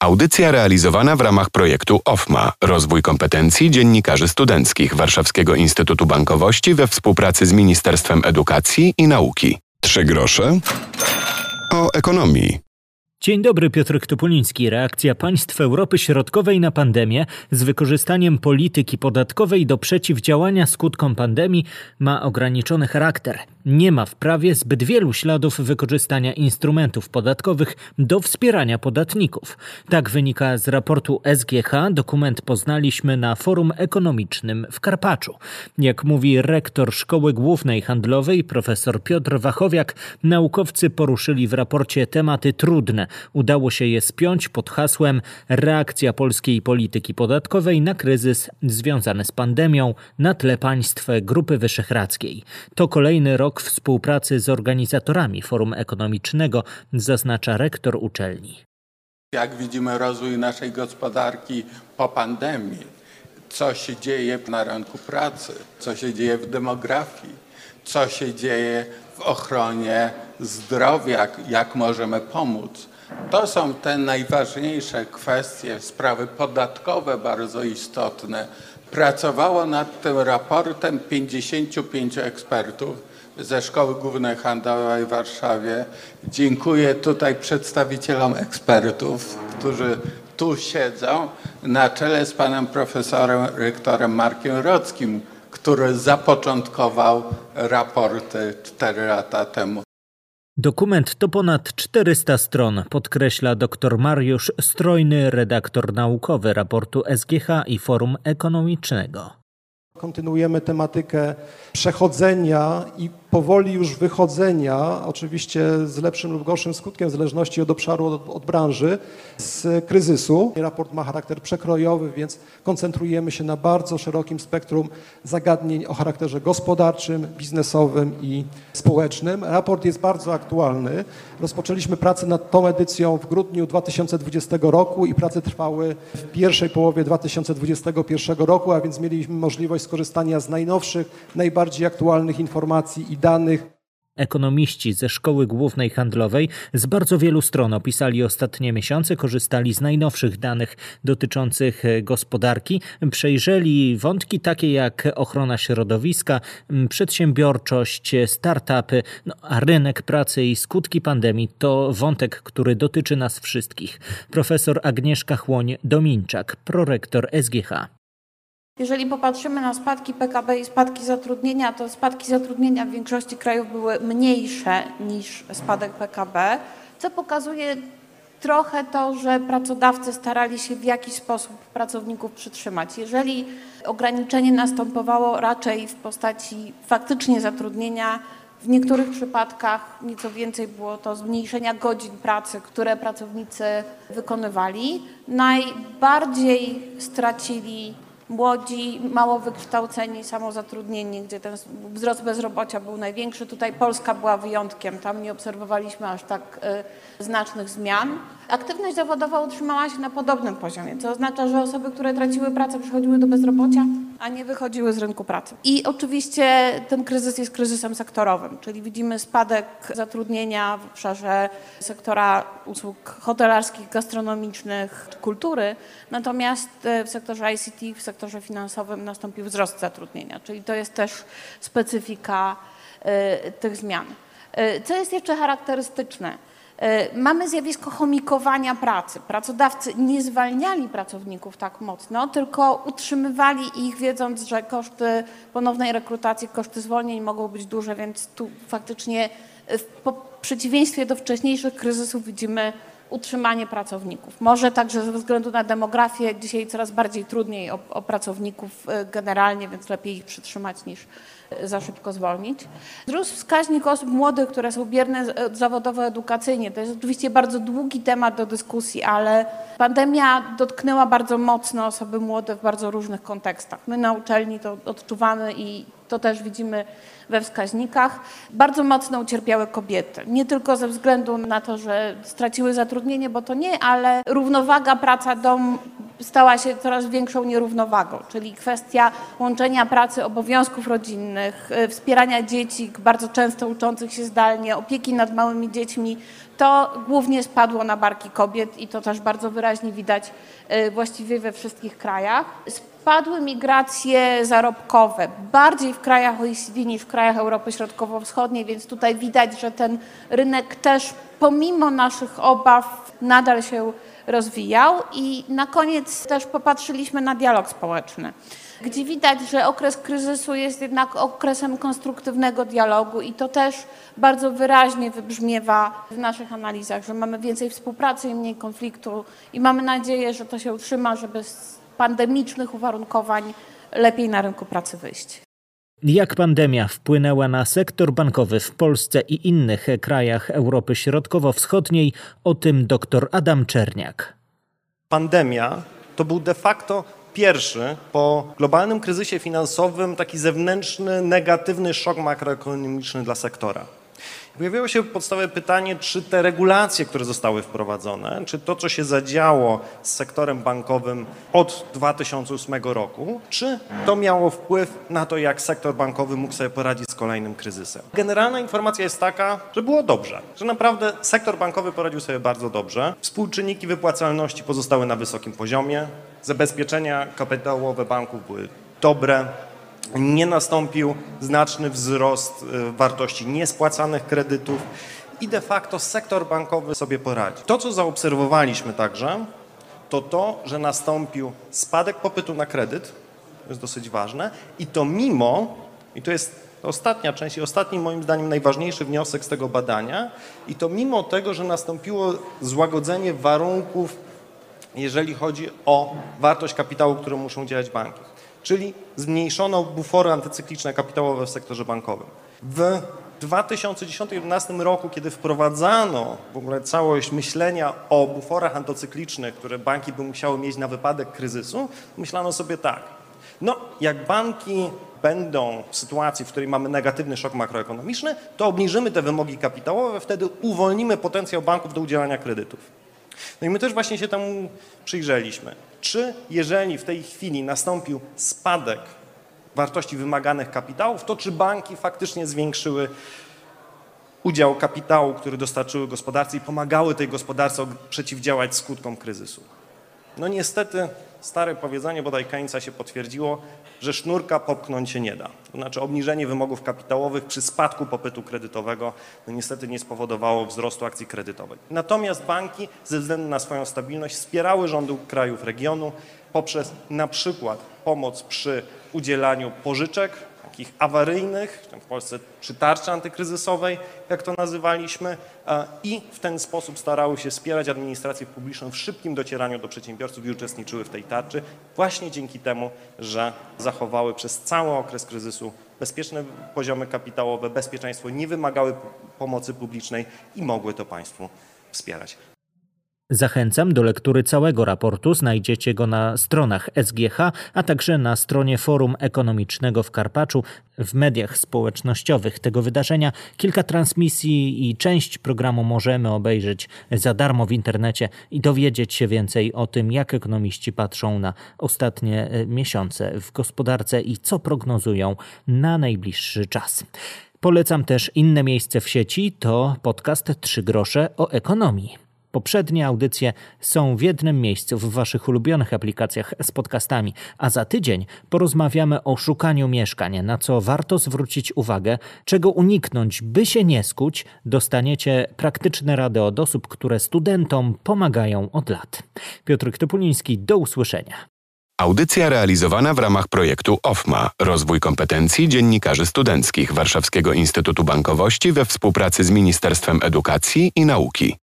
Audycja realizowana w ramach projektu OFMA Rozwój kompetencji dziennikarzy studenckich Warszawskiego Instytutu Bankowości we współpracy z Ministerstwem Edukacji i Nauki. Trzy grosze o ekonomii. Dzień dobry, Piotr Topuliński. Reakcja państw Europy Środkowej na pandemię z wykorzystaniem polityki podatkowej do przeciwdziałania skutkom pandemii ma ograniczony charakter. Nie ma w prawie zbyt wielu śladów wykorzystania instrumentów podatkowych do wspierania podatników. Tak wynika z raportu SGH. Dokument poznaliśmy na forum ekonomicznym w Karpaczu. Jak mówi rektor Szkoły Głównej Handlowej profesor Piotr Wachowiak, naukowcy poruszyli w raporcie tematy trudne udało się je spiąć pod hasłem Reakcja polskiej polityki podatkowej na kryzys związany z pandemią na tle państw Grupy Wyszehradzkiej. To kolejny rok współpracy z organizatorami Forum Ekonomicznego, zaznacza rektor uczelni. Jak widzimy rozwój naszej gospodarki po pandemii, co się dzieje na rynku pracy, co się dzieje w demografii, co się dzieje w ochronie zdrowia, jak możemy pomóc. To są te najważniejsze kwestie, sprawy podatkowe bardzo istotne. Pracowało nad tym raportem 55 ekspertów ze Szkoły Głównej Handlowej w Warszawie. Dziękuję tutaj przedstawicielom ekspertów, którzy tu siedzą, na czele z panem profesorem rektorem Markiem Rockim, który zapoczątkował raporty 4 lata temu. Dokument to ponad 400 stron, podkreśla dr Mariusz Strojny, redaktor naukowy raportu SGH i Forum Ekonomicznego. Kontynuujemy tematykę przechodzenia i powoli już wychodzenia, oczywiście z lepszym lub gorszym skutkiem, w zależności od obszaru, od, od, branży, z kryzysu. Raport ma charakter przekrojowy, więc koncentrujemy się na bardzo szerokim spektrum zagadnień o charakterze gospodarczym, biznesowym i społecznym. Raport jest bardzo aktualny. Rozpoczęliśmy pracę nad tą edycją w grudniu 2020 roku i prace trwały w pierwszej połowie 2021 roku, a więc mieliśmy możliwość skorzystania z najnowszych, najbardziej aktualnych informacji i danych. Ekonomiści ze Szkoły Głównej Handlowej z bardzo wielu stron opisali ostatnie miesiące, korzystali z najnowszych danych dotyczących gospodarki, przejrzeli wątki takie jak ochrona środowiska, przedsiębiorczość, startupy, no, a rynek pracy i skutki pandemii to wątek, który dotyczy nas wszystkich. Profesor Agnieszka Chłoń-Dominczak, prorektor SGH. Jeżeli popatrzymy na spadki PKB i spadki zatrudnienia, to spadki zatrudnienia w większości krajów były mniejsze niż spadek PKB, co pokazuje trochę to, że pracodawcy starali się w jakiś sposób pracowników przytrzymać. Jeżeli ograniczenie następowało raczej w postaci faktycznie zatrudnienia, w niektórych przypadkach nieco więcej było to zmniejszenia godzin pracy, które pracownicy wykonywali. Najbardziej stracili młodzi, mało wykształceni, samozatrudnieni, gdzie ten wzrost bezrobocia był największy. Tutaj Polska była wyjątkiem, tam nie obserwowaliśmy aż tak y, znacznych zmian. Aktywność zawodowa utrzymała się na podobnym poziomie, co oznacza, że osoby, które traciły pracę, przychodziły do bezrobocia, a nie wychodziły z rynku pracy. I oczywiście ten kryzys jest kryzysem sektorowym, czyli widzimy spadek zatrudnienia w obszarze sektora usług hotelarskich, gastronomicznych, kultury, natomiast y, w sektorze ICT, w sektorze finansowym nastąpił wzrost zatrudnienia, czyli to jest też specyfika y, tych zmian. Y, co jest jeszcze charakterystyczne? E, mamy zjawisko chomikowania pracy. Pracodawcy nie zwalniali pracowników tak mocno, tylko utrzymywali ich, wiedząc, że koszty ponownej rekrutacji, koszty zwolnień mogą być duże, więc tu faktycznie w przeciwieństwie do wcześniejszych kryzysów widzimy utrzymanie pracowników. Może także ze względu na demografię dzisiaj coraz bardziej trudniej o, o pracowników e, generalnie, więc lepiej ich przytrzymać niż e, za szybko zwolnić. Wzrósł wskaźnik osób młodych, które są bierne e, zawodowo edukacyjnie. To jest oczywiście bardzo długi temat do dyskusji, ale pandemia dotknęła bardzo mocno osoby młode w bardzo różnych kontekstach. My na uczelni to odczuwamy i to też widzimy we wskaźnikach. Bardzo mocno ucierpiały kobiety. Nie tylko ze względu na to, że straciły zatrudnienie, bo to nie, ale równowaga praca-dom stała się coraz większą nierównowagą, czyli kwestia łączenia pracy, obowiązków rodzinnych, y, wspierania dzieci, bardzo często uczących się zdalnie, opieki nad małymi dziećmi to głównie spadło na barki kobiet i to też bardzo wyraźnie widać y, właściwie we wszystkich krajach. Spadły migracje zarobkowe bardziej w krajach OECD niż w krajach Europy Środkowo-Wschodniej, więc tutaj widać, że ten rynek też pomimo naszych obaw nadal się rozwijał. I na koniec też popatrzyliśmy na dialog społeczny gdzie widać, że okres kryzysu jest jednak okresem konstruktywnego dialogu i to też bardzo wyraźnie wybrzmiewa w naszych analizach, że mamy więcej współpracy i mniej konfliktu i mamy nadzieję, że to się utrzyma, żeby pandemicznych uwarunkowań lepiej na rynku pracy wyjść. Jak pandemia wpłynęła na sektor bankowy w Polsce i innych krajach Europy Środkowo-Wschodniej, o tym dr Adam Czerniak. Pandemia to był de facto Pierwszy, po globalnym kryzysie finansowym, taki zewnętrzny, negatywny szok makroekonomiczny dla sektora. Pojawiło się podstawowe pytanie, czy te regulacje, które zostały wprowadzone, czy to, co się zadziało z sektorem bankowym od 2008 roku, czy to miało wpływ na to, jak sektor bankowy mógł sobie poradzić z kolejnym kryzysem. Generalna informacja jest taka, że było dobrze, że naprawdę sektor bankowy poradził sobie bardzo dobrze. Współczynniki wypłacalności pozostały na wysokim poziomie, zabezpieczenia kapitałowe banków były dobre, nie nastąpił znaczny wzrost y, wartości niespłacanych kredytów i de facto sektor bankowy sobie poradzi. To, co zaobserwowaliśmy także, to to, że nastąpił spadek popytu na kredyt, to jest dosyć ważne, i to mimo, i to jest ostatnia część i ostatni moim zdaniem najważniejszy wniosek z tego badania, i to mimo tego, że nastąpiło złagodzenie warunków, jeżeli chodzi o wartość kapitału, którą muszą działać banki czyli zmniejszono bufory antycykliczne kapitałowe w sektorze bankowym. W 2010-2011 roku, kiedy wprowadzano w ogóle całość myślenia o buforach antycyklicznych, które banki by musiały mieć na wypadek kryzysu, myślano sobie tak, no jak banki będą w sytuacji, w której mamy negatywny szok makroekonomiczny, to obniżymy te wymogi kapitałowe, wtedy uwolnimy potencjał banków do udzielania kredytów. No i my też właśnie się temu przyjrzeliśmy. Czy jeżeli w tej chwili nastąpił spadek wartości wymaganych kapitałów, to czy banki faktycznie zwiększyły udział kapitału, który dostarczyły gospodarce i pomagały tej gospodarce przeciwdziałać skutkom kryzysu? No niestety stare powiedzenie bodaj Keynesa się potwierdziło, że sznurka popchnąć się nie da. To znaczy obniżenie wymogów kapitałowych przy spadku popytu kredytowego no niestety nie spowodowało wzrostu akcji kredytowej. Natomiast banki ze względu na swoją stabilność wspierały rządy krajów regionu poprzez na przykład pomoc przy udzielaniu pożyczek takich awaryjnych, w Polsce przy tarczy antykryzysowej, jak to nazywaliśmy, i w ten sposób starały się wspierać administrację publiczną w szybkim docieraniu do przedsiębiorców i uczestniczyły w tej tarczy, właśnie dzięki temu, że zachowały przez cały okres kryzysu bezpieczne poziomy kapitałowe, bezpieczeństwo, nie wymagały pomocy publicznej i mogły to państwu wspierać. Zachęcam do lektury całego raportu. Znajdziecie go na stronach SGH, a także na stronie Forum Ekonomicznego w Karpaczu. W mediach społecznościowych tego wydarzenia kilka transmisji i część programu możemy obejrzeć za darmo w internecie i dowiedzieć się więcej o tym, jak ekonomiści patrzą na ostatnie e, miesiące w gospodarce i co prognozują na najbliższy czas. Polecam też inne miejsce w sieci, to podcast Trzy grosze o ekonomii. Poprzednie audycje są w jednym miejscu w Waszych ulubionych aplikacjach z podcastami, a za tydzień porozmawiamy o szukaniu mieszkań, na co warto zwrócić uwagę, czego uniknąć, by się nie skuć. Dostaniecie praktyczne rady od osób, które studentom pomagają od lat. Piotr Topuliński, do usłyszenia. Audycja realizowana w ramach projektu OFMA Rozwój kompetencji dziennikarzy studenckich Warszawskiego Instytutu Bankowości we współpracy z Ministerstwem Edukacji i Nauki.